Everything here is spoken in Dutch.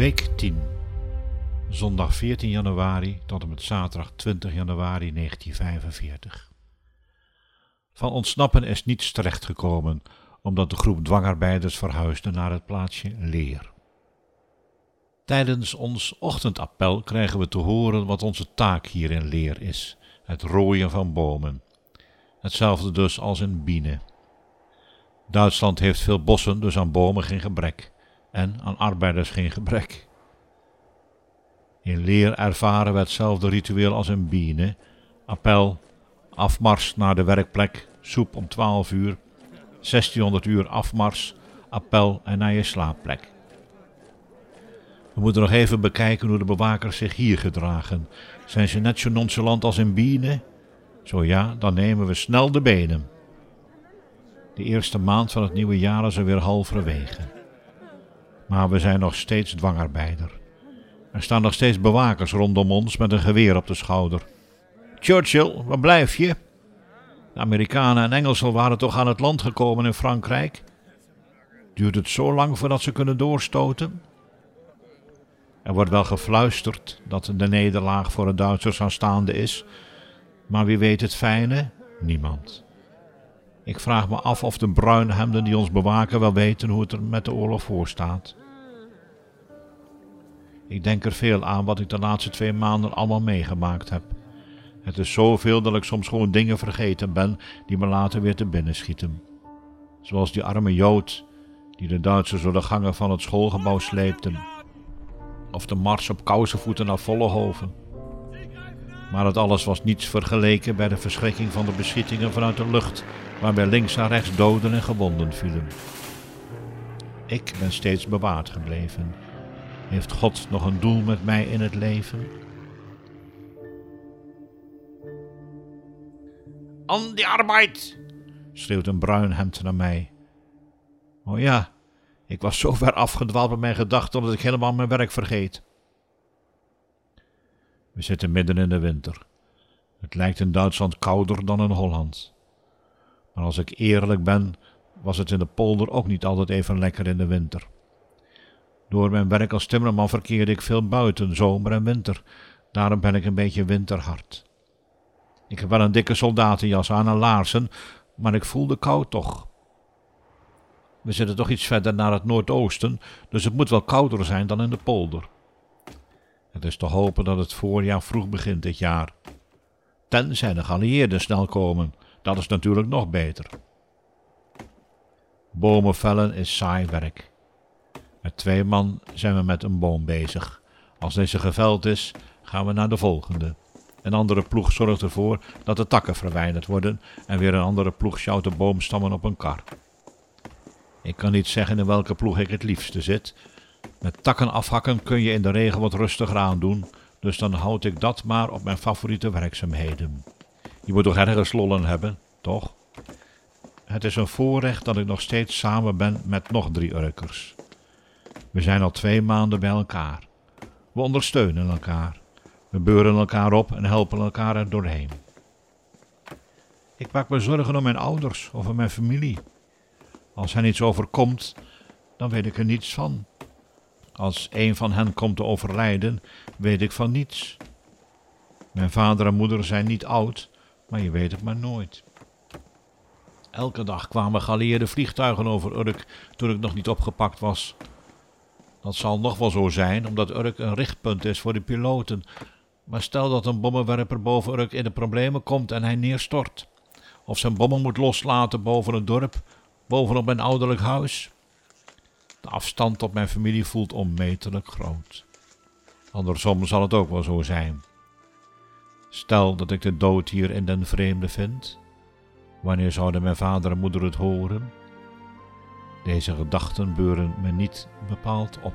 Week 10. Zondag 14 januari tot en met zaterdag 20 januari 1945. Van ontsnappen is niets terechtgekomen, omdat de groep dwangarbeiders verhuisde naar het plaatsje Leer. Tijdens ons ochtendappel krijgen we te horen wat onze taak hier in Leer is: het rooien van bomen. Hetzelfde dus als in Biene. Duitsland heeft veel bossen, dus aan bomen geen gebrek en aan arbeiders geen gebrek. In leer ervaren we hetzelfde ritueel als in Biene. Appel, afmars naar de werkplek, soep om 12 uur, 1600 uur afmars, appel en naar je slaapplek. We moeten nog even bekijken hoe de bewakers zich hier gedragen. Zijn ze net zo nonchalant als in Biene? Zo ja, dan nemen we snel de benen. De eerste maand van het nieuwe jaar is er weer halverwege. Maar we zijn nog steeds dwangarbeider. Er staan nog steeds bewakers rondom ons met een geweer op de schouder. Churchill, waar blijf je? De Amerikanen en Engelsen waren toch aan het land gekomen in Frankrijk? Duurt het zo lang voordat ze kunnen doorstoten? Er wordt wel gefluisterd dat de nederlaag voor de Duitsers aanstaande is, maar wie weet het fijne? Niemand. Ik vraag me af of de bruinhemden die ons bewaken wel weten hoe het er met de oorlog voor staat. Ik denk er veel aan wat ik de laatste twee maanden allemaal meegemaakt heb. Het is zoveel dat ik soms gewoon dingen vergeten ben die me later weer te binnen schieten. Zoals die arme Jood die de Duitsers door de gangen van het schoolgebouw sleepten. Of de mars op kousenvoeten naar Vollehoven. Maar dat alles was niets vergeleken bij de verschrikking van de beschietingen vanuit de lucht, waarbij links en rechts doden en gewonden vielen. Ik ben steeds bewaard gebleven. Heeft God nog een doel met mij in het leven? An die arbeid! schreeuwt een bruin hemd naar mij. Oh ja, ik was zo ver afgedwaald met mijn gedachten dat ik helemaal mijn werk vergeet. We zitten midden in de winter. Het lijkt in Duitsland kouder dan in Holland. Maar als ik eerlijk ben, was het in de polder ook niet altijd even lekker in de winter. Door mijn werk als timmerman verkeerde ik veel buiten, zomer en winter. Daarom ben ik een beetje winterhard. Ik heb wel een dikke soldatenjas aan en laarzen, maar ik voel de kou toch. We zitten toch iets verder naar het noordoosten, dus het moet wel kouder zijn dan in de polder. Het is te hopen dat het voorjaar vroeg begint dit jaar. Tenzij de geallieerden snel komen, dat is natuurlijk nog beter. Bomen vellen is saai werk. Met twee man zijn we met een boom bezig. Als deze geveld is, gaan we naar de volgende. Een andere ploeg zorgt ervoor dat de takken verwijderd worden en weer een andere ploeg sjouwt de boomstammen op een kar. Ik kan niet zeggen in welke ploeg ik het liefste zit. Met takken afhakken kun je in de regel wat rustiger aandoen, dus dan houd ik dat maar op mijn favoriete werkzaamheden. Je moet toch ergens lollen hebben, toch? Het is een voorrecht dat ik nog steeds samen ben met nog drie Urkers. We zijn al twee maanden bij elkaar. We ondersteunen elkaar. We beuren elkaar op en helpen elkaar er doorheen. Ik maak me zorgen om mijn ouders of mijn familie. Als hen iets overkomt, dan weet ik er niets van. Als een van hen komt te overlijden, weet ik van niets. Mijn vader en moeder zijn niet oud, maar je weet het maar nooit. Elke dag kwamen geallieerde vliegtuigen over Urk toen ik nog niet opgepakt was. Dat zal nog wel zo zijn, omdat Urk een richtpunt is voor de piloten. Maar stel dat een bommenwerper boven Urk in de problemen komt en hij neerstort. Of zijn bommen moet loslaten boven een dorp, bovenop mijn ouderlijk huis. De afstand tot mijn familie voelt onmetelijk groot. Andersom zal het ook wel zo zijn. Stel dat ik de dood hier in den vreemde vind. Wanneer zouden mijn vader en moeder het horen? Deze gedachten beuren me niet bepaald op.